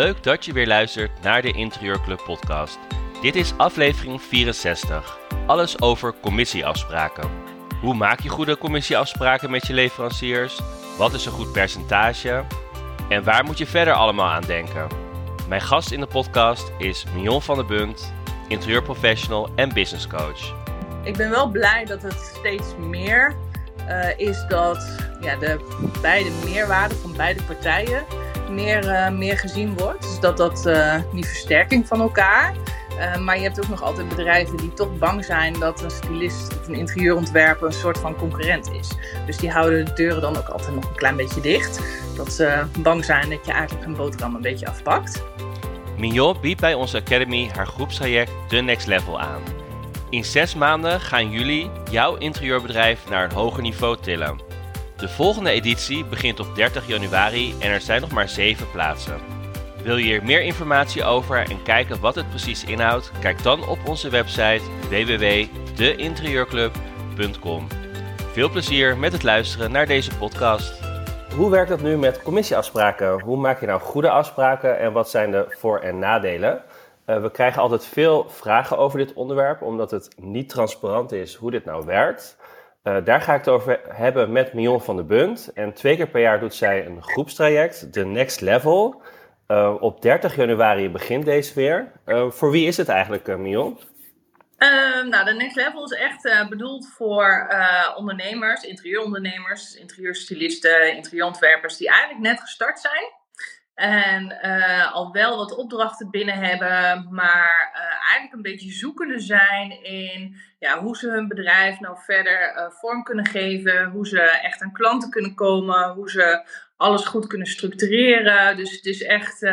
Leuk dat je weer luistert naar de Interieurclub podcast. Dit is aflevering 64. Alles over commissieafspraken. Hoe maak je goede commissieafspraken met je leveranciers? Wat is een goed percentage? En waar moet je verder allemaal aan denken? Mijn gast in de podcast is Mion van der Bunt, interieurprofessional en business coach. Ik ben wel blij dat het steeds meer uh, is dat ja, de beide meerwaarde van beide partijen meer, uh, meer gezien wordt. Dus dat dat uh, die versterking van elkaar. maar je hebt ook nog altijd bedrijven die toch bang zijn dat een stylist of een interieurontwerper een soort van concurrent is. Dus die houden de deuren dan ook altijd nog een klein beetje dicht. Dat ze bang zijn dat je eigenlijk een boterham een beetje afpakt. Mignon biedt bij onze Academy haar groepstraject The Next Level aan. In zes maanden gaan jullie jouw interieurbedrijf naar een hoger niveau tillen. De volgende editie begint op 30 januari en er zijn nog maar 7 plaatsen. Wil je hier meer informatie over en kijken wat het precies inhoudt? Kijk dan op onze website www.deinterieurclub.com. Veel plezier met het luisteren naar deze podcast. Hoe werkt dat nu met commissieafspraken? Hoe maak je nou goede afspraken en wat zijn de voor- en nadelen? Uh, we krijgen altijd veel vragen over dit onderwerp, omdat het niet transparant is hoe dit nou werkt. Uh, daar ga ik het over hebben met Mion van der Bunt. En twee keer per jaar doet zij een groepstraject, The Next Level. Uh, op 30 januari begint deze weer. voor wie is het eigenlijk, Mion? Uh, nou, de Next Level is echt bedoeld voor ondernemers, interieurondernemers, interieurstylisten, interieurontwerpers die eigenlijk net gestart zijn. En al wel wat opdrachten binnen hebben, maar eigenlijk een beetje zoekende zijn in ja, hoe ze hun bedrijf nou verder uh, vorm kunnen geven. Hoe ze echt aan klanten kunnen komen. Hoe ze alles goed kunnen structureren. Dus het is echt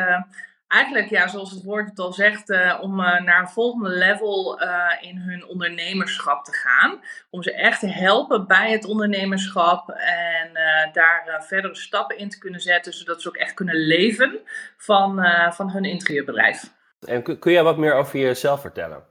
eigenlijk, ja, zoals het woord het al zegt, uh, om naar een volgende level in hun ondernemerschap te gaan. Om ze echt te helpen bij het ondernemerschap en daar verdere stappen in te kunnen zetten, zodat ze ook echt kunnen leven van, van hun interieurbedrijf. En kun, kun je wat meer over jezelf vertellen?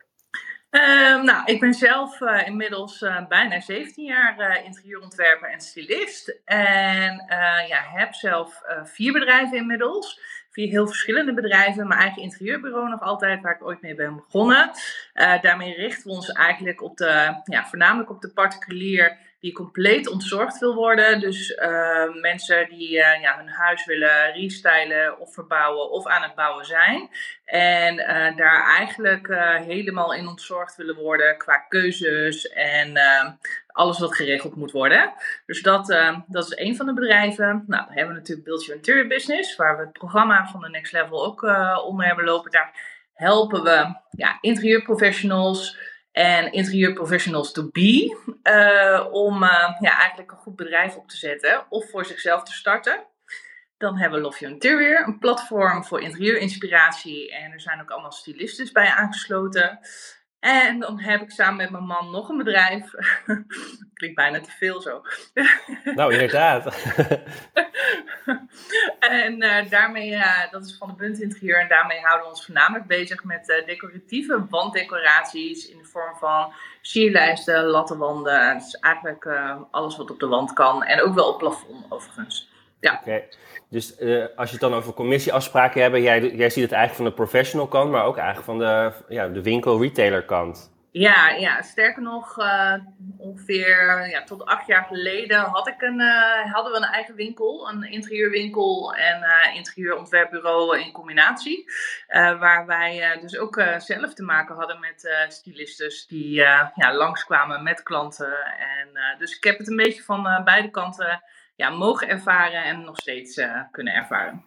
Uh, nou, ik ben zelf uh, inmiddels uh, bijna 17 jaar interieurontwerper en stylist. En ja, heb zelf vier bedrijven inmiddels vier heel verschillende bedrijven. Mijn eigen interieurbureau nog altijd, waar ik ooit mee ben begonnen. Daarmee richten we ons eigenlijk op de, ja, voornamelijk op de particulier die compleet ontzorgd wil worden. Dus uh, mensen die uh, ja, hun huis willen restylen of verbouwen of aan het bouwen zijn. En daar eigenlijk helemaal in ontzorgd willen worden qua keuzes en alles wat geregeld moet worden. Dus dat, uh, dat is een van de bedrijven. Nou, dan hebben we natuurlijk Build Your Interior Business, waar we het programma van de Next Level ook onder hebben lopen. Daar helpen we ja, interieurprofessionals en interieurprofessionals to be uh, om ja, eigenlijk een goed bedrijf op te zetten of voor zichzelf te starten. Dan hebben we Love Your Interior, een platform voor interieurinspiratie. En er zijn ook allemaal stylistes bij aangesloten. En dan heb ik samen met mijn man nog een bedrijf. Klinkt bijna te veel zo. nou, inderdaad. en uh, daarmee, uh, dat is van de Bunt Interieur. En daarmee houden we ons voornamelijk bezig met uh, decoratieve wanddecoraties. In de vorm van sierlijsten, lattenwanden. Dus eigenlijk alles wat op de wand kan. En ook wel op plafond overigens. Ja. Okay. Dus uh, als je het dan over commissieafspraken hebt, jij, jij ziet het eigenlijk van de professional kant, maar ook eigenlijk van de, ja, de winkel-retailer kant. Ja, ja, sterker nog, uh, ongeveer ja, tot acht jaar geleden had ik een, uh, hadden we een eigen winkel, een interieurwinkel en interieurontwerpbureau in combinatie. waar wij dus ook zelf te maken hadden met stylistes die ja, langskwamen met klanten. En, dus ik heb het een beetje van beide kanten ja, mogen ervaren en nog steeds uh, kunnen ervaren.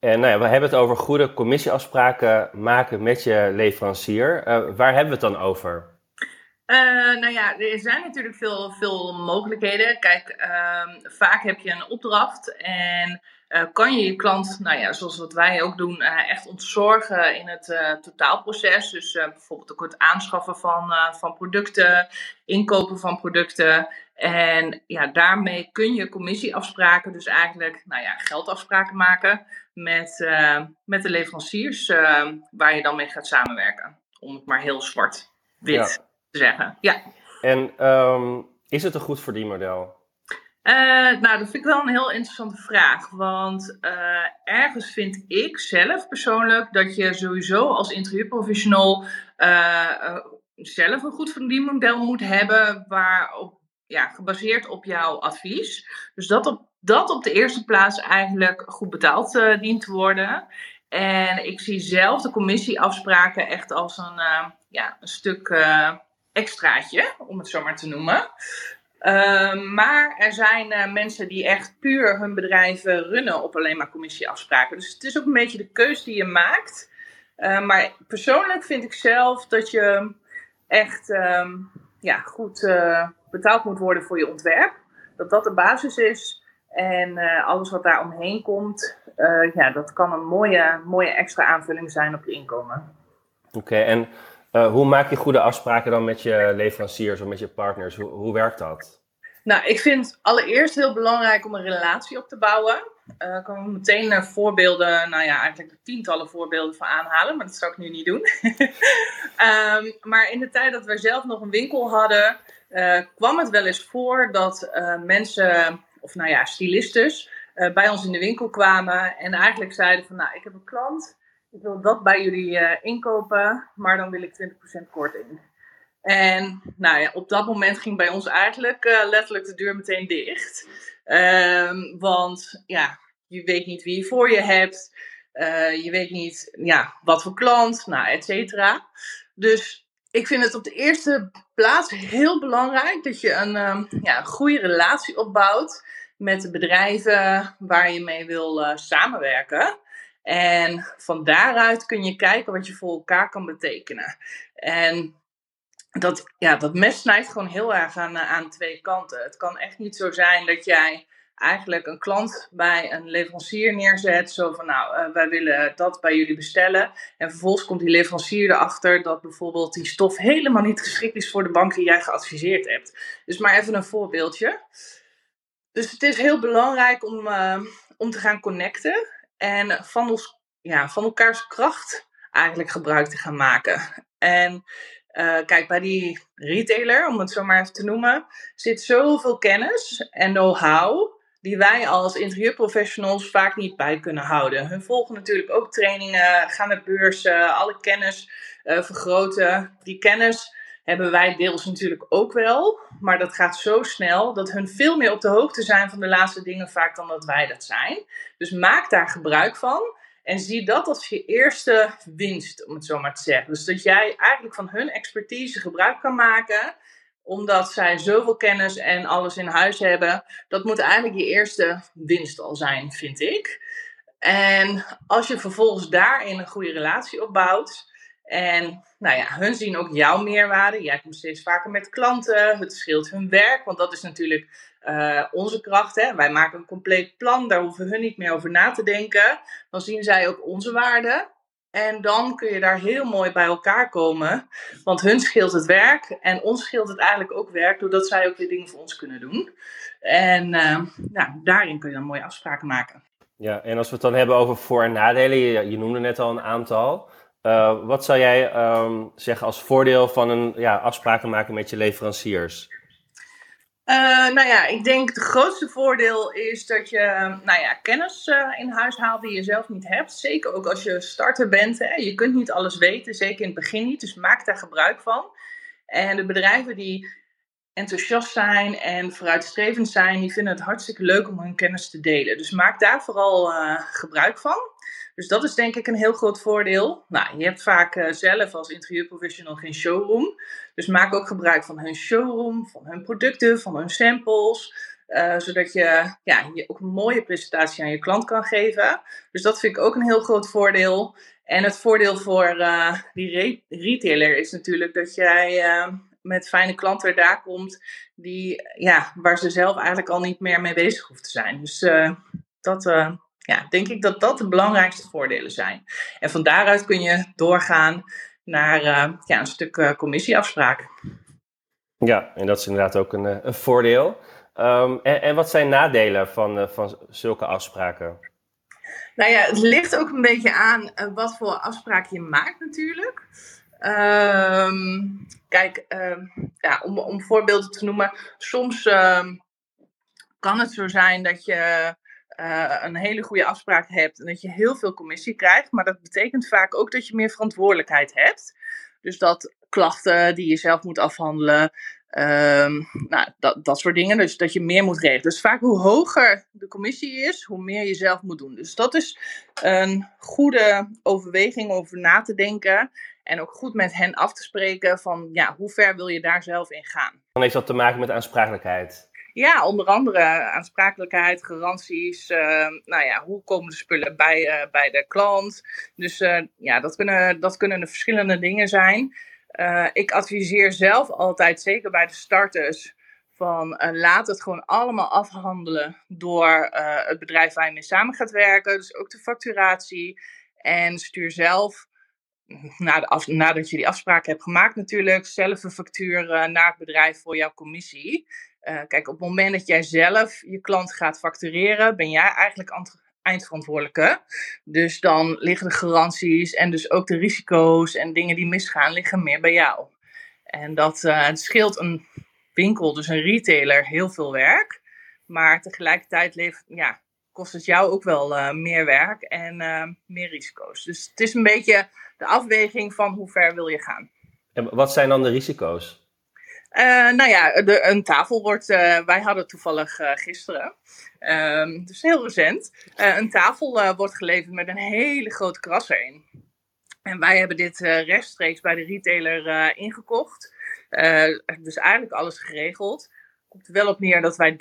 En nou ja, we hebben het over goede commissieafspraken maken met je leverancier. Uh, waar hebben we het dan over? Uh, nou ja, er zijn natuurlijk veel, veel mogelijkheden. Kijk, ehm, vaak heb je een opdracht en kan je je klant, nou ja, zoals wat wij ook doen, echt ontzorgen in het totaalproces. Dus bijvoorbeeld ook het aanschaffen van, van producten, inkopen van producten. En ja, daarmee kun je commissieafspraken, dus eigenlijk nou ja, geldafspraken maken met, met de leveranciers waar je dan mee gaat samenwerken. Om het maar heel zwart-wit te zeggen. Ja. En um, is het een goed verdienmodel? Uh, nou, dat vind ik wel een heel interessante vraag. Want ergens vind ik zelf persoonlijk dat je sowieso als interieurprofessional zelf een goed verdienmodel moet hebben waarop, ja, gebaseerd op jouw advies. Dus dat op, dat op de eerste plaats eigenlijk goed betaald dient te worden. En ik zie zelf de commissieafspraken echt als een, ja, een stuk extraatje, om het zo maar te noemen. Ehm, maar er zijn uh, mensen die echt puur hun bedrijven runnen op alleen maar commissieafspraken. Dus het is ook een beetje de keus die je maakt. Uh, maar persoonlijk vind ik zelf dat je echt um, ja, goed uh, betaald moet worden voor je ontwerp. Dat dat de basis is. En alles wat daar omheen komt, ja, dat kan een mooie, mooie extra aanvulling zijn op je inkomen. Oké, en hoe maak je goede afspraken dan met je leveranciers of met je partners? Hoe, hoe werkt dat? Nou, ik vind allereerst heel belangrijk om een relatie op te bouwen. Uh, ik kan meteen uh, voorbeelden, nou ja, eigenlijk tientallen voorbeelden van aanhalen, maar dat zou ik nu niet doen. um, maar in de tijd dat wij zelf nog een winkel hadden, uh, kwam het wel eens voor dat mensen, of nou ja, stylistes, bij ons in de winkel kwamen en eigenlijk zeiden van, nou, ik heb een klant ik wil dat bij jullie inkopen, maar dan wil ik 20% korting. En nou ja, op dat moment ging bij ons eigenlijk uh, letterlijk de deur meteen dicht. Um, want ja, je weet niet wie je voor je hebt. Uh, je weet niet ja, wat voor klant, nou, et cetera. Dus ik vind het op de eerste plaats heel belangrijk dat je een, um, ja, goede relatie opbouwt met de bedrijven waar je mee wil uh, samenwerken. En van daaruit kun je kijken wat je voor elkaar kan betekenen. En dat, ja, dat mes snijdt gewoon heel erg aan, eh, aan twee kanten. Het kan echt niet zo zijn dat jij eigenlijk een klant bij een leverancier neerzet. Zo van, nou, uh, wij willen dat bij jullie bestellen. En vervolgens komt die leverancier erachter dat bijvoorbeeld die stof helemaal niet geschikt is voor de bank die jij geadviseerd hebt. Dus maar even een voorbeeldje. Dus het is heel belangrijk om, uh, om te gaan connecten. En van, ons, ja, van elkaars kracht eigenlijk gebruik te gaan maken. En uh, kijk, bij die retailer, om het zo maar even te noemen, zit zoveel kennis en know-how die wij als interieurprofessionals vaak niet bij kunnen houden. Hun volgen natuurlijk ook trainingen, gaan naar beurzen, alle kennis uh, vergroten. Die kennis hebben wij deels natuurlijk ook wel. Maar dat gaat zo snel dat hun veel meer op de hoogte zijn van de laatste dingen vaak dan dat wij dat zijn. Dus maak daar gebruik van. En zie dat als je eerste winst, om het zo maar te zeggen. Dus dat jij eigenlijk van hun expertise gebruik kan maken omdat zij zoveel kennis en alles in huis hebben. Dat moet eigenlijk je eerste winst al zijn, vind ik. En als je vervolgens daarin een goede relatie opbouwt, en nou ja, hun zien ook jouw meerwaarde. Jij komt steeds vaker met klanten. Het scheelt hun werk, want dat is natuurlijk uh, onze kracht. Hè? Wij maken een compleet plan, daar hoeven hun niet meer over na te denken. Dan zien zij ook onze waarde. En dan kun je daar heel mooi bij elkaar komen. Want hun scheelt het werk en ons scheelt het eigenlijk ook werk, doordat zij ook weer dingen voor ons kunnen doen. En uh, nou, daarin kun je dan mooie afspraken maken. Ja, en als we het dan hebben over voor- en nadelen, je, je noemde net al een aantal. Uh, wat zou jij um, zeggen als voordeel van een ja, afspraken maken met je leveranciers? Uh, nou ja, ik denk het grootste voordeel is dat je nou ja, kennis uh, in huis haalt die je zelf niet hebt. Zeker ook als je starter bent. Hè. Je kunt niet alles weten, zeker in het begin niet. Dus maak daar gebruik van. En de bedrijven die enthousiast zijn en vooruitstrevend zijn, die vinden het hartstikke leuk om hun kennis te delen. Dus maak daar vooral gebruik van. Dus dat is denk ik een heel groot voordeel. Nou, je hebt vaak uh, zelf als interieurprofessional geen showroom. Dus maak ook gebruik van hun showroom, van hun producten, van hun samples. Uh, zodat je, ja, je ook een mooie presentatie aan je klant kan geven. Dus dat vind ik ook een heel groot voordeel. En het voordeel voor uh, die re retailer is natuurlijk dat jij met fijne klanten daar komt die, ja, waar ze zelf eigenlijk al niet meer mee bezig hoeft te zijn. Dus dat, ja, denk ik dat dat de belangrijkste voordelen zijn. En van daaruit kun je doorgaan naar uh, ja, een stuk uh, commissieafspraken. Ja, en dat is inderdaad ook een, eh, een voordeel. Um, en, en, wat zijn nadelen van, van zulke afspraken? Nou ja, het ligt ook een beetje aan wat voor afspraak je maakt natuurlijk. Um, kijk, um, ja, om, om voorbeelden te noemen, soms kan het zo zijn dat je een hele goede afspraak hebt en dat je heel veel commissie krijgt. Maar dat betekent vaak ook dat je meer verantwoordelijkheid hebt. Dus dat klachten die je zelf moet afhandelen, Ehm, nou, dat, dat soort dingen. Dus dat je meer moet regelen. Dus vaak hoe hoger de commissie is, hoe meer je zelf moet doen. Dus dat is een goede overweging om over na te denken. En ook goed met hen af te spreken van ja, hoe ver wil je daar zelf in gaan. Dan heeft dat te maken met aansprakelijkheid. Ja, onder andere aansprakelijkheid, garanties. Uh, nou ja, hoe komen de spullen bij, uh, bij de klant? Dus uh, ja, dat kunnen, dat kunnen de verschillende dingen zijn. Ik adviseer zelf altijd, zeker bij de starters, van laat het gewoon allemaal afhandelen door het bedrijf waar je mee samen gaat werken. Dus ook de facturatie. En stuur zelf, na nadat je die afspraak hebt gemaakt natuurlijk, zelf een factuur naar het bedrijf voor jouw commissie. Kijk, op het moment dat jij zelf je klant gaat factureren, ben jij eigenlijk eindverantwoordelijke. Dus dan liggen de garanties en dus ook de risico's en dingen die misgaan, liggen meer bij jou. En dat uh, scheelt een winkel, dus een retailer, heel veel werk. Maar tegelijkertijd leeft, ja, kost het jou ook wel uh, meer werk en meer risico's. Dus het is een beetje de afweging van hoe ver wil je gaan. En wat zijn dan de risico's? Uh, nou ja, de, een tafel wordt, uh, wij hadden toevallig uh, gisteren, um, dus heel recent, een tafel wordt geleverd met een hele grote krasser in. En wij hebben dit rechtstreeks bij de retailer ingekocht. dus eigenlijk alles geregeld. Komt er wel op neer dat wij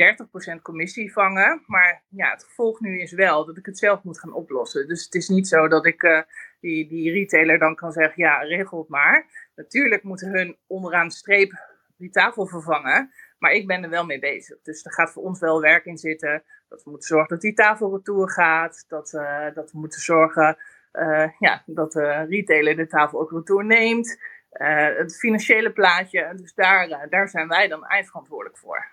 30% commissie vangen. Maar ja, het gevolg nu is wel dat ik het zelf moet gaan oplossen. Dus het is niet zo dat ik die, die retailer dan kan zeggen, ja, regel het maar. Natuurlijk moeten hun onderaan de streep die tafel vervangen. Maar ik ben er wel mee bezig. Dus er gaat voor ons wel werk in zitten. Dat we moeten zorgen dat die tafel retour gaat. Dat, uh, dat we moeten zorgen uh, ja, dat de retailer de tafel ook retour neemt. Uh, het financiële plaatje. Dus daar, daar zijn wij dan eindverantwoordelijk voor.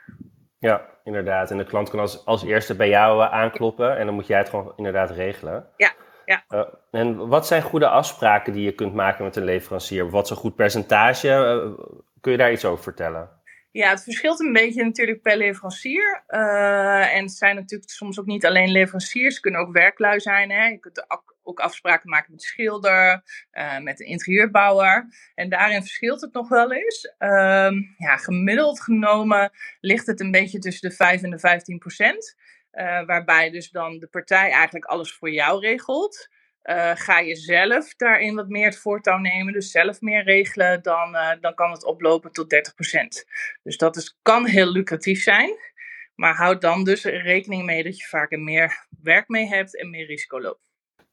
Ja, inderdaad. En de klant kan als, als eerste bij jou aankloppen. En dan moet jij het gewoon inderdaad regelen. Ja. Ja. Uh, en wat zijn goede afspraken die je kunt maken met een leverancier? Wat is een goed percentage? Uh, Kun je daar iets over vertellen? Ja, het verschilt een beetje natuurlijk per leverancier. Uh, en het zijn natuurlijk soms ook niet alleen leveranciers, het kunnen ook werklui zijn. Hè? Je kunt ook afspraken maken met de schilder, uh, met de interieurbouwer. En daarin verschilt het nog wel eens. Uh, ja, gemiddeld genomen ligt het een beetje tussen de 5 en de 15 procent. Uh, waarbij dus dan de partij eigenlijk alles voor jou regelt. Uh, ga je zelf daarin wat meer het voortouw nemen, dus zelf meer regelen, dan, uh, dan kan het oplopen tot 30%. Dus dat is, kan heel lucratief zijn, maar houd dan dus rekening mee dat je vaak er meer werk mee hebt en meer risico loopt.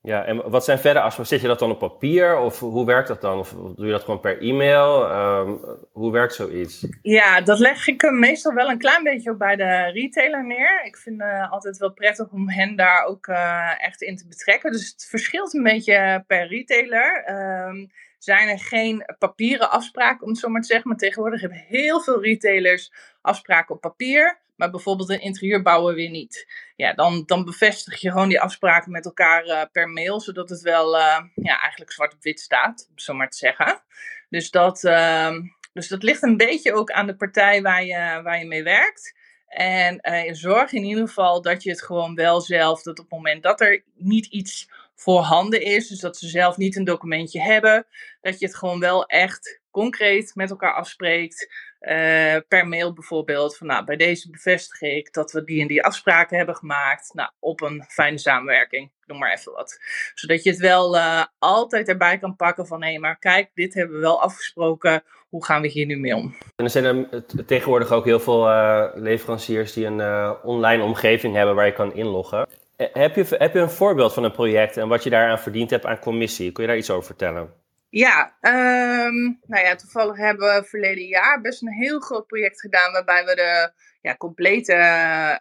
Ja, en wat zijn verder afspraken? Zet je dat dan op papier of hoe werkt dat dan? Of doe je dat gewoon per e-mail? Um, hoe werkt zoiets? Ja, dat leg ik meestal wel een klein beetje ook bij de retailer neer. Ik vind het uh, altijd wel prettig om hen daar ook uh, echt in te betrekken. Dus het verschilt een beetje per retailer. Um, zijn er geen papieren afspraken, om het zo maar te zeggen. Maar tegenwoordig hebben heel veel retailers afspraken op papier. Maar bijvoorbeeld een interieurbouwer weer niet. Ja, dan, dan bevestig je gewoon die afspraken met elkaar uh, per mail. Zodat het wel uh, ja, eigenlijk zwart op wit staat, om zo maar te zeggen. Dus dat, uh, dus dat ligt een beetje ook aan de partij waar je, waar je mee werkt. En uh, zorg in ieder geval dat je het gewoon wel zelf, dat op het moment dat er niet iets voorhanden is, dus dat ze zelf niet een documentje hebben, dat je het gewoon wel echt concreet met elkaar afspreekt. Uh, per mail bijvoorbeeld, van nou, bij deze bevestig ik dat we die en die afspraken hebben gemaakt. Nou, op een fijne samenwerking, noem maar even wat. Zodat je het wel uh, altijd erbij kan pakken van, hé, maar kijk, dit hebben we wel afgesproken, hoe gaan we hier nu mee om? En er zijn er tegenwoordig ook heel veel uh, leveranciers die een online omgeving hebben waar je kan inloggen. Heb je, heb je een voorbeeld van een project en wat je daaraan verdiend hebt aan commissie? Kun je daar iets over vertellen? Ja, um, nou ja, toevallig hebben we verleden jaar best een heel groot project gedaan waarbij we de ja, complete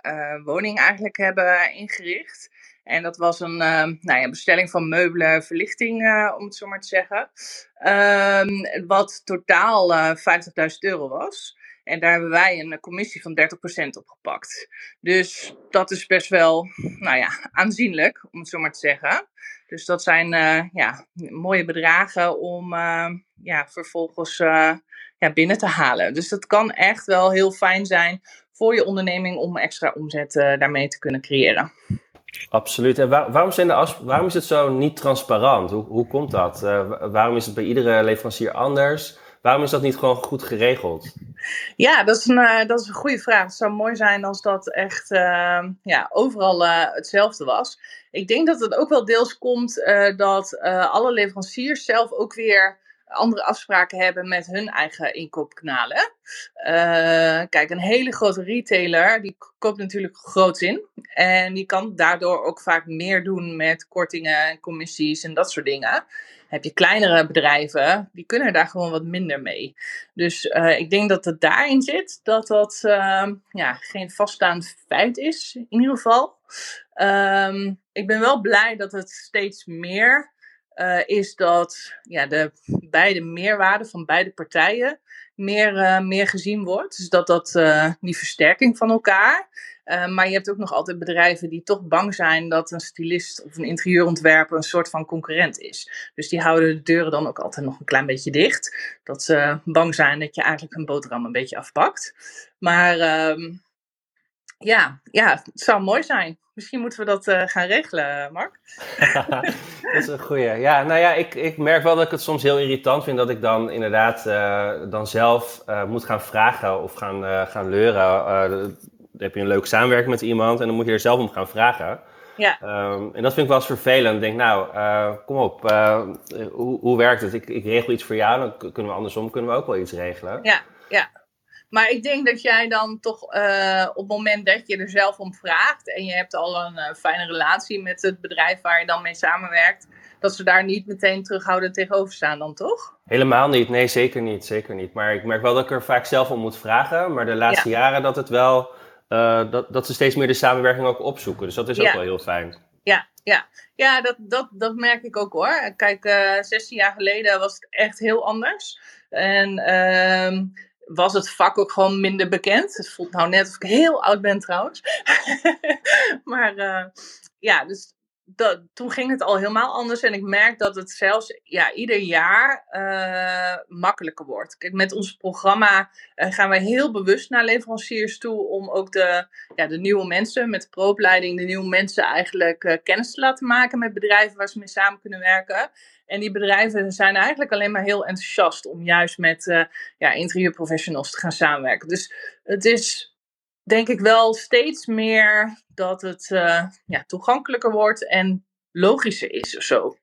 uh, woning eigenlijk hebben ingericht. En dat was een uh, nou ja, bestelling van meubelen, verlichting, uh, om het zo maar te zeggen. Um, wat totaal 50.000 euro was. En daar hebben wij een commissie van 30% op gepakt. Dus dat is best wel, nou ja, aanzienlijk, om het zo maar te zeggen. Dus dat zijn uh, ja, mooie bedragen om uh, ja, vervolgens uh, ja, binnen te halen. Dus dat kan echt wel heel fijn zijn voor je onderneming om extra omzet daarmee te kunnen creëren. Absoluut. En waarom, zijn de waarom is het zo niet transparant? Hoe, hoe komt dat? waarom is het bij iedere leverancier anders? Waarom is dat niet gewoon goed geregeld? Ja, dat is een, uh, dat is een goede vraag. Het zou mooi zijn als dat echt uh, ja, overal uh, hetzelfde was. Ik denk dat het ook wel deels komt uh, dat alle leveranciers zelf ook weer andere afspraken hebben met hun eigen inkoopkanalen. kijk, een hele grote retailer die koopt natuurlijk groot in. En die kan daardoor ook vaak meer doen met kortingen en commissies en dat soort dingen heb je kleinere bedrijven, die kunnen daar gewoon wat minder mee. Dus uh, ik denk dat het daarin zit, dat dat uh, ja, geen vaststaand feit is, in ieder geval. Um, ik ben wel blij dat het steeds meer uh, is dat ja, de beide meerwaarde van beide partijen meer, uh, meer gezien wordt. Dus dat dat die versterking van elkaar. Uh, maar je hebt ook nog altijd bedrijven die toch bang zijn dat een stylist of een interieurontwerper een soort van concurrent is. Dus die houden de deuren dan ook altijd nog een klein beetje dicht. Dat ze bang zijn dat je eigenlijk een boterham een beetje afpakt. Maar uh, ja, ja, het zou mooi zijn. Misschien moeten we dat uh, gaan regelen, Mark. dat is een goeie. Ja, nou ja, ik, ik merk wel dat ik het soms heel irritant vind dat ik dan inderdaad uh, dan zelf uh, moet gaan vragen of gaan, gaan leuren heb je een leuke samenwerking met iemand en dan moet je er zelf om gaan vragen. Ja. Um, en dat vind ik wel eens vervelend. Ik denk, nou, uh, kom op, uh, hoe, hoe werkt het? Ik, ik regel iets voor jou, dan kunnen we andersom kunnen we ook wel iets regelen. Ja, ja. Maar ik denk dat jij dan toch uh, op het moment dat je er zelf om vraagt en je hebt al een fijne relatie met het bedrijf waar je dan mee samenwerkt, dat ze daar niet meteen terughoudend tegenover staan dan toch? Helemaal niet, nee zeker niet, zeker niet. Maar ik merk wel dat ik er vaak zelf om moet vragen, maar de laatste jaren dat het wel uh, dat, dat ze steeds meer de samenwerking ook opzoeken. Dus dat is ook wel heel fijn. Ja, ja. ja dat, dat, dat merk ik ook hoor. Kijk, uh, eh, 16 jaar geleden was het echt heel anders. En uh, was het vak ook gewoon minder bekend. Het voelt nou net of ik heel oud ben trouwens. maar uh, ja, dus dat, toen ging het al helemaal anders. En ik merk dat het zelfs ja, ieder jaar uh, makkelijker wordt. Kijk, met ons programma uh, gaan wij heel bewust naar leveranciers toe om ook de, ja, de nieuwe mensen, met de proopleiding, de nieuwe mensen eigenlijk uh, kennis te laten maken met bedrijven waar ze mee samen kunnen werken. En die bedrijven zijn eigenlijk alleen maar heel enthousiast om juist met ja, interieurprofessionals te gaan samenwerken. Dus het is denk ik wel steeds meer dat het uh, ja, toegankelijker wordt en logischer is of zo.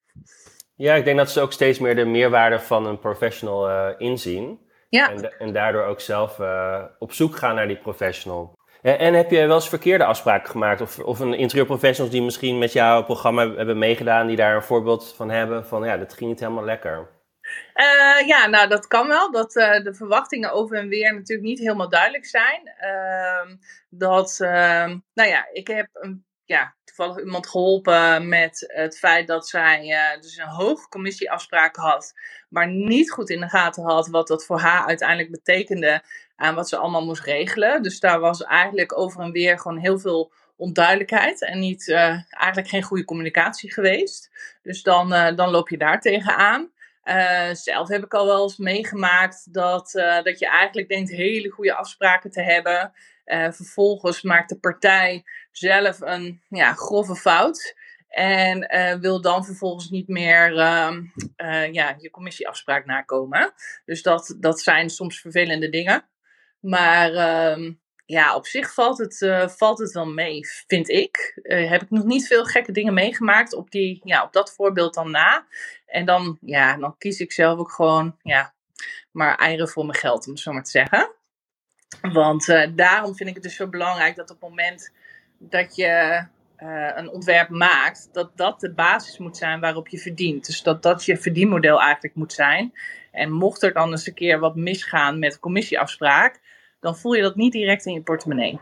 Ja, ik denk dat ze ook steeds meer de meerwaarde van een professional uh, inzien. Ja. En, en, daardoor ook zelf uh, op zoek gaan naar die professional. En, en, heb je wel eens verkeerde afspraken gemaakt? Of, of een interieurprofessionals die misschien met jouw programma hebben meegedaan, die daar een voorbeeld van hebben van ja, dat ging niet helemaal lekker? Uh, ja, nou dat kan wel. Dat uh, de verwachtingen over en weer natuurlijk niet helemaal duidelijk zijn. Uh, dat, ehm, nou ja, ik heb een, ja, toevallig iemand geholpen met het feit dat zij eh, dus een hoge commissieafspraak had, maar niet goed in de gaten had wat dat voor haar uiteindelijk betekende aan wat ze allemaal moest regelen. Dus daar was eigenlijk over en weer gewoon heel veel onduidelijkheid en niet, eigenlijk geen goede communicatie geweest. Dus dan, dan loop je daar tegenaan. Uh, zelf heb ik al wel eens meegemaakt dat, uh, dat je eigenlijk denkt hele goede afspraken te hebben. Uh, vervolgens maakt de partij zelf een ja, grove fout. En wil dan vervolgens niet meer ehm, ja, je commissieafspraak nakomen. Dus dat, dat zijn soms vervelende dingen. Maar ehm, ja, op zich valt het, valt het wel mee, vind ik. Heb ik nog niet veel gekke dingen meegemaakt op, die, ja, op dat voorbeeld dan na. En dan, ja, dan kies ik zelf ook gewoon, ja, maar eieren voor mijn geld, om het zo maar te zeggen. Want uh, daarom vind ik het dus zo belangrijk dat op het moment dat je een ontwerp maakt, dat dat de basis moet zijn waarop je verdient. Dus dat dat je verdienmodel eigenlijk moet zijn. En mocht er dan eens een keer wat misgaan met commissieafspraak, dan voel je dat niet direct in je portemonnee.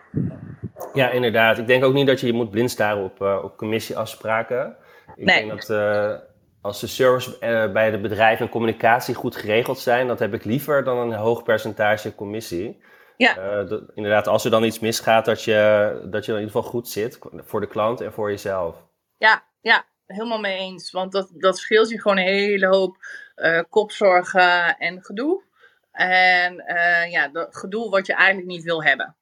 Ja, inderdaad. Ik denk ook niet dat je je moet blind staren op, uh, op commissieafspraken. Ik nee. denk dat als de service uh, bij de bedrijven en communicatie goed geregeld zijn, dat heb ik liever dan een hoog percentage commissie. Ja. Dat, inderdaad, als er dan iets misgaat, dat je, dat je in ieder geval goed zit voor de klant en voor jezelf. Ja, ja helemaal mee eens. Want dat, dat scheelt je gewoon een hele hoop kopzorgen en gedoe. En uh, ja, dat gedoe wat je eigenlijk niet wil hebben.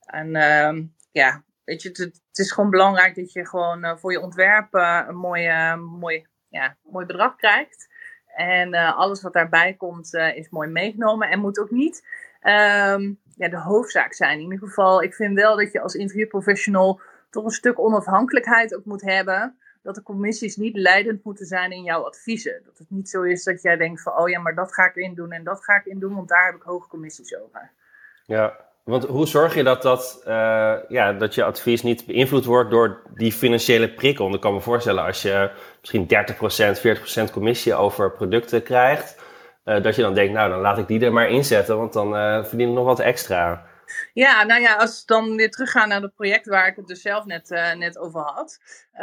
En ehm, ja, weet je, het, het, is gewoon belangrijk dat je gewoon voor je ontwerp een mooi, mooi, ja, mooi bedrag krijgt. En alles wat daarbij komt is mooi meegenomen en moet ook niet um, ja, de hoofdzaak zijn. In ieder geval, ik vind wel dat je als interviewprofessional toch een stuk onafhankelijkheid ook moet hebben. Dat de commissies niet leidend moeten zijn in jouw adviezen. Dat het niet zo is dat jij denkt van, oh ja, maar dat ga ik in doen en dat ga ik in doen, want daar heb ik hoge commissies over. Ja, want hoe zorg je dat, dat, uh, ja, dat je advies niet beïnvloed wordt door die financiële prikkel? Want ik kan me voorstellen als je misschien 30%, 40% commissie over producten krijgt, uh, dat je dan denkt, nou dan laat ik die er maar inzetten, want dan uh, verdien ik nog wat extra. Ja, nou ja, als we dan weer teruggaan naar het project waar ik het dus zelf net, uh, net over had. Uh,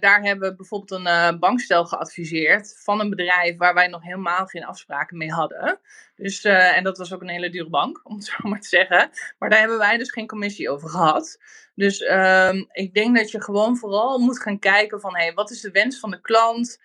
daar hebben we bijvoorbeeld een uh, bankstel geadviseerd van een bedrijf waar wij nog helemaal geen afspraken mee hadden. Dus, en dat was ook een hele dure bank, om het zo maar te zeggen. Maar daar hebben wij dus geen commissie over gehad. Dus ehm, ik denk dat je gewoon vooral moet gaan kijken van, hé, hey, wat is de wens van de klant?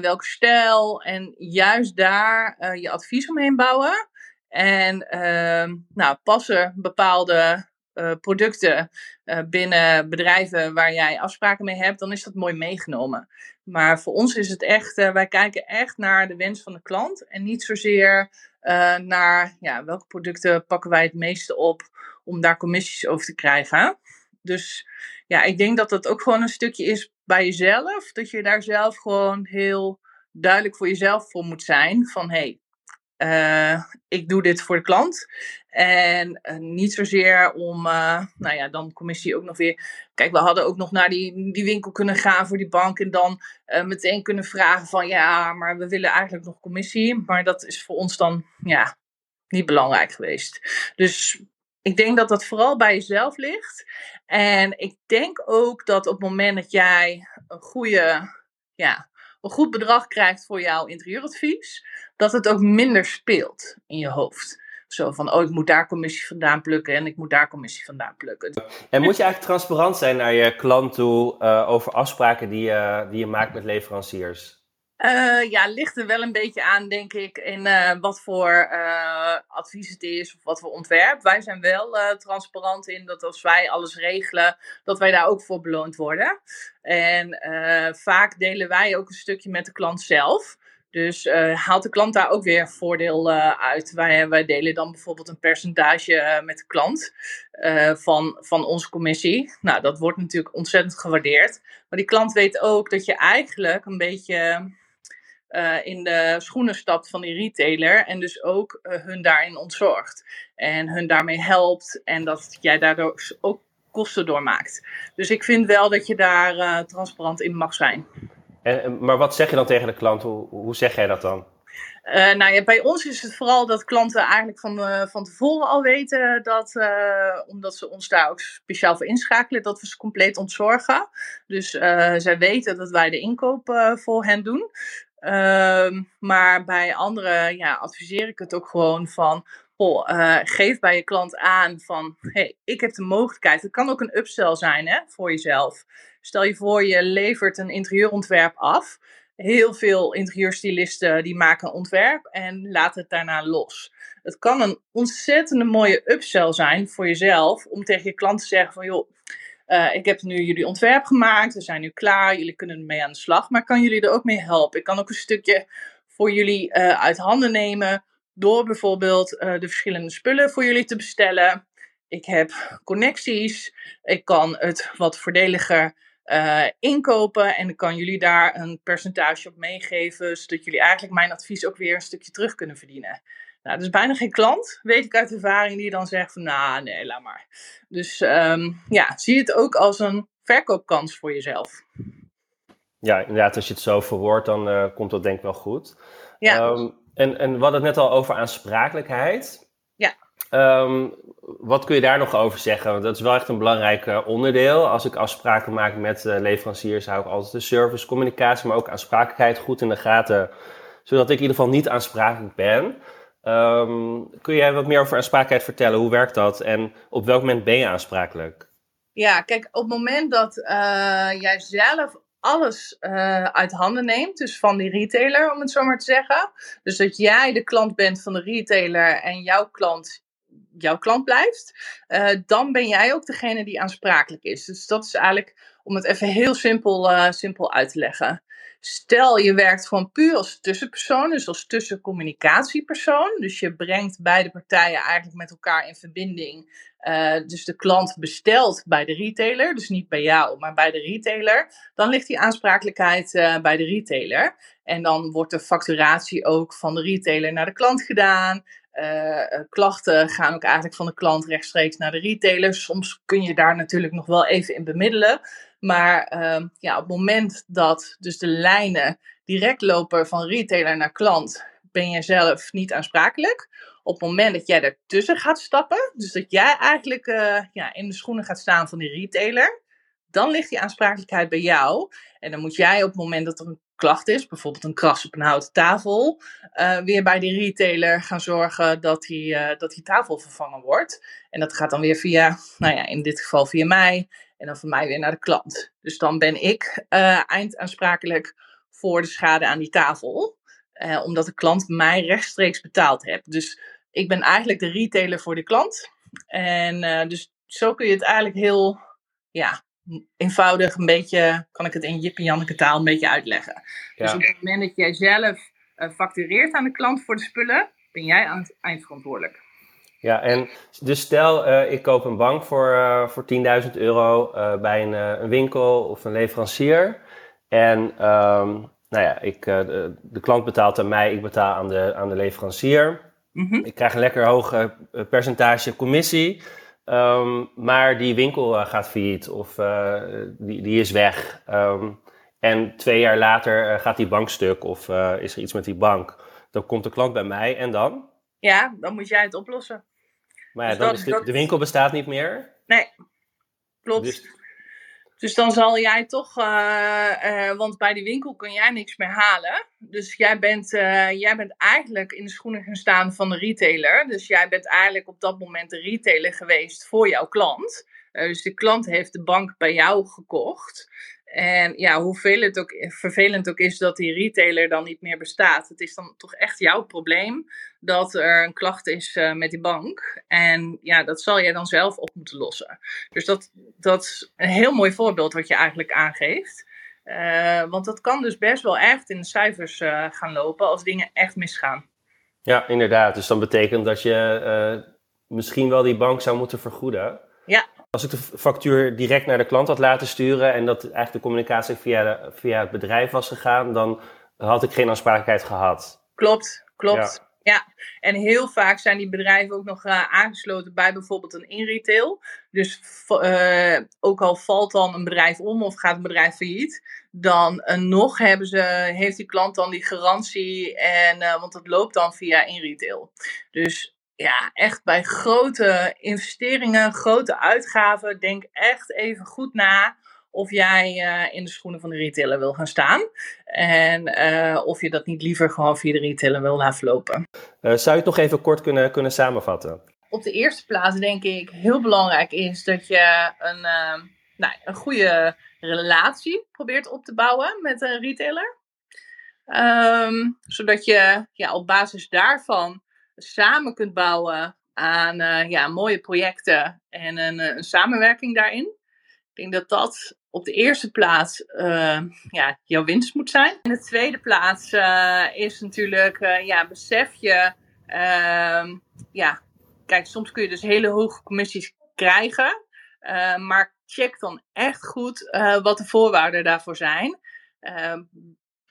welke stijl? En juist daar je advies omheen bouwen. En uh, nou, passen bepaalde uh, producten uh, binnen bedrijven waar jij afspraken mee hebt, dan is dat mooi meegenomen. Maar voor ons is het echt, uh, wij kijken echt naar de wens van de klant en niet zozeer naar ja, welke producten pakken wij het meeste op om daar commissies over te krijgen. Dus ja, ik denk dat dat ook gewoon een stukje is bij jezelf. Dat je daar zelf gewoon heel duidelijk voor jezelf voor moet zijn. Van hey, uh, ik doe dit voor de klant. En uh, niet zozeer om, uh, nou ja, dan commissie ook nog weer. Kijk, we hadden ook nog naar die, die winkel kunnen gaan voor die bank. En dan meteen kunnen vragen van ja, maar we willen eigenlijk nog commissie. Maar dat is voor ons dan ja, niet belangrijk geweest. Dus ik denk dat dat vooral bij jezelf ligt. En ik denk ook dat op het moment dat jij een goede, ja, een goed bedrag krijgt voor jouw interieuradvies, dat het ook minder speelt in je hoofd. Zo van, oh, ik moet daar commissie vandaan plukken en ik moet daar commissie vandaan plukken. En moet je eigenlijk transparant zijn naar je klant toe uh, over afspraken die, je die je maakt met leveranciers? Uh, ja, ligt er wel een beetje aan, denk ik, in uh, wat voor uh, advies het is of wat voor ontwerp. Wij zijn wel transparant in dat als wij alles regelen, dat wij daar ook voor beloond worden. En vaak delen wij ook een stukje met de klant zelf. Dus haalt de klant daar ook weer voordeel uit. Wij, wij delen dan bijvoorbeeld een percentage met de klant van, van onze commissie. Nou, dat wordt natuurlijk ontzettend gewaardeerd. Maar die klant weet ook dat je eigenlijk een beetje in de schoenen stapt van die retailer. En dus ook hun daarin ontzorgt. En hun daarmee helpt. En dat jij daardoor ook kosten doormaakt. Dus ik vind wel dat je daar transparant in mag zijn. En, maar wat zeg je dan tegen de klant? Hoe, hoe zeg jij dat dan? Uh, nou ja, bij ons is het vooral dat klanten eigenlijk van, uh, van tevoren al weten dat, uh, omdat ze ons daar ook speciaal voor inschakelen, dat we ze compleet ontzorgen. Dus zij weten dat wij de inkoop voor hen doen. Ehm, maar bij anderen ja, adviseer ik het ook gewoon van, oh, geef bij je klant aan van, hey, ik heb de mogelijkheid. Het kan ook een upsell zijn hè, voor jezelf. Stel je voor, je levert een interieurontwerp af. Heel veel interieurstylisten die maken een ontwerp en laten het daarna los. Het kan een ontzettende mooie upsell zijn voor jezelf om tegen je klant te zeggen van joh, uh, ik heb nu jullie ontwerp gemaakt, we zijn nu klaar, jullie kunnen ermee aan de slag, maar kan jullie er ook mee helpen? Ik kan ook een stukje voor jullie uh, uit handen nemen door bijvoorbeeld uh, de verschillende spullen voor jullie te bestellen. Ik heb connecties, ik kan het wat voordeliger inkopen. En ik kan jullie daar een percentage op meegeven, zodat jullie eigenlijk mijn advies ook weer een stukje terug kunnen verdienen. Nou, er is bijna geen klant, weet ik uit ervaring, die dan zegt van, nou, nee, laat maar. Dus um, ja, zie het ook als een verkoopkans voor jezelf. Ja, inderdaad, als je het zo verwoordt, dan uh, komt dat denk ik wel goed. Ja. Um, en, en we hadden het net al over aansprakelijkheid. Um, wat kun je daar nog over zeggen? Want dat is wel echt een belangrijk uh, onderdeel. Als ik afspraken maak met uh, leveranciers, hou ik altijd de service, communicatie, maar ook aansprakelijkheid goed in de gaten. Zodat ik in ieder geval niet aansprakelijk ben. Um, kun jij wat meer over aansprakelijkheid vertellen? Hoe werkt dat? En op welk moment ben je aansprakelijk? Ja, kijk, op het moment dat uh, jij zelf alles uh, uit handen neemt. Dus van die retailer, om het zo maar te zeggen. Dus dat jij de klant bent van de retailer en jouw klant jouw klant blijft, uh, dan ben jij ook degene die aansprakelijk is. Dus dat is eigenlijk, om het even heel simpel, simpel uit te leggen. Stel je werkt gewoon puur als tussenpersoon, dus als tussencommunicatiepersoon. Dus je brengt beide partijen eigenlijk met elkaar in verbinding. Uh, dus de klant bestelt bij de retailer, dus niet bij jou, maar bij de retailer. Dan ligt die aansprakelijkheid uh, bij de retailer. En dan wordt de facturatie ook van de retailer naar de klant gedaan. Uh, klachten gaan ook eigenlijk van de klant rechtstreeks naar de retailer. Soms kun je daar natuurlijk nog wel even in bemiddelen. Maar uh, ja, op het moment dat dus de lijnen direct lopen van retailer naar klant, ben je zelf niet aansprakelijk. Op het moment dat jij ertussen gaat stappen, dus dat jij eigenlijk uh, ja, in de schoenen gaat staan van die retailer, dan ligt die aansprakelijkheid bij jou. En dan moet jij op het moment dat er een klacht is, bijvoorbeeld een kras op een houten tafel, uh, weer bij die retailer gaan zorgen dat die, uh, dat die tafel vervangen wordt. En dat gaat dan weer via, nou ja, in dit geval via mij en dan van mij weer naar de klant. Dus dan ben ik uh, eindaansprakelijk voor de schade aan die tafel, omdat de klant mij rechtstreeks betaald heeft. Dus ik ben eigenlijk de retailer voor de klant. En dus zo kun je het eigenlijk heel, ja, eenvoudig een beetje, kan ik het in Jip en Janneke taal een beetje uitleggen. Ja. Dus op het moment dat jij zelf factureert aan de klant voor de spullen, ben jij aan het eindverantwoordelijk. Ja, en dus stel uh, ik koop een bank voor, uh, voor 10.000 euro bij een, een, winkel of een leverancier. En um, nou ja, ik, de, de, klant betaalt aan mij, ik betaal aan de, aan de leverancier. Mm -hmm. Ik krijg een lekker hoog percentage commissie. Um, maar die winkel gaat failliet of die, die is weg. Um, en twee jaar later gaat die bank stuk of is er iets met die bank. Dan komt de klant bij mij en dan? Ja, dan moet jij het oplossen. Maar ja, dus dan dat, is de, dat... de, winkel bestaat niet meer? Nee, klopt. Dus, dus dan zal jij toch, uh, uh, want bij die winkel kun jij niks meer halen. Dus jij bent, uh, jij bent eigenlijk in de schoenen gaan staan van de retailer. Dus jij bent eigenlijk op dat moment de retailer geweest voor jouw klant. dus de klant heeft de bank bij jou gekocht. En ja, hoe het ook, vervelend ook is dat die retailer dan niet meer bestaat. Het is dan toch echt jouw probleem dat er een klacht is uh, met die bank. En ja, dat zal jij dan zelf op moeten lossen. Dus dat, dat is een heel mooi voorbeeld wat je eigenlijk aangeeft. Uh, want dat kan dus best wel echt in de cijfers uh, gaan lopen als dingen echt misgaan. Ja, inderdaad. Dus dan betekent dat je misschien wel die bank zou moeten vergoeden. Ja. Als ik de factuur direct naar de klant had laten sturen en dat eigenlijk de communicatie via, de, via het bedrijf was gegaan, dan had ik geen aansprakelijkheid gehad. Klopt, klopt. Ja. ja. en heel vaak zijn die bedrijven ook nog uh, aangesloten bij bijvoorbeeld een inretail. Dus uh, ook al valt dan een bedrijf om of gaat een bedrijf failliet, dan uh, nog hebben ze, heeft die klant dan die garantie, en, want het loopt dan via inretail. Dus ja, echt bij grote investeringen, grote uitgaven, denk echt even goed na of jij uh, in de schoenen van de retailer wil gaan staan. En uh, of je dat niet liever gewoon via de retailer wil laten lopen. Uh, zou je het nog even kort kunnen, kunnen samenvatten? Op de eerste plaats denk ik heel belangrijk is dat je een, nou, een goede relatie probeert op te bouwen met een retailer. Um, zodat je ja, op basis daarvan samen kunt bouwen aan uh, ja, mooie projecten en een, een, samenwerking daarin. Ik denk dat dat op de eerste plaats uh, ja, jouw winst moet zijn. In de tweede plaats is natuurlijk, ja, besef je, ehm, ja, kijk, soms kun je dus hele hoge commissies krijgen, maar check dan echt goed wat de voorwaarden daarvoor zijn.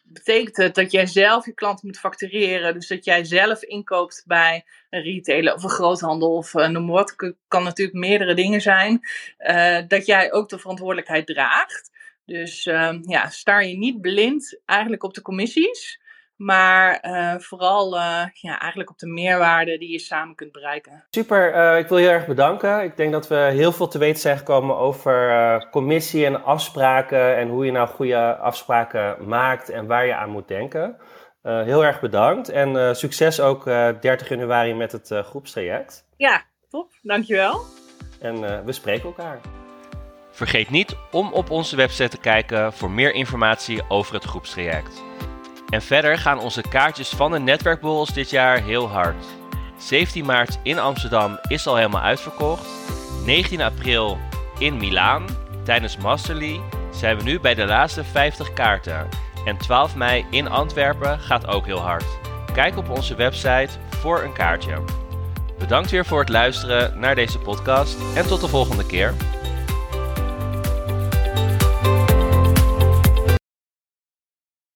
Betekent het dat jij zelf je klanten moet factureren. Dus dat jij zelf inkoopt bij een retailer of een groothandel of uh, noem maar wat. Kan natuurlijk meerdere dingen zijn. Uh, dat jij ook de verantwoordelijkheid draagt. Dus uh, ja, sta je niet blind eigenlijk op de commissies. Maar uh, vooral uh, ja, eigenlijk op de meerwaarde die je samen kunt bereiken. Super, uh, ik wil je heel erg bedanken. Ik denk dat we heel veel te weten zijn gekomen over commissie en afspraken. En hoe je nou goede afspraken maakt en waar je aan moet denken. heel erg bedankt en succes ook 30 januari met het groepstraject. Ja, top. Dankjewel. En we spreken elkaar. Vergeet niet om op onze website te kijken voor meer informatie over het groepstraject. En verder gaan onze kaartjes van de netwerkborrels dit jaar heel hard. 17 maart in Amsterdam is al helemaal uitverkocht. 19 april in Milaan tijdens Masterly zijn we nu bij de laatste 50 kaarten. En 12 mei in Antwerpen gaat ook heel hard. Kijk op onze website voor een kaartje. Bedankt weer voor het luisteren naar deze podcast en tot de volgende keer.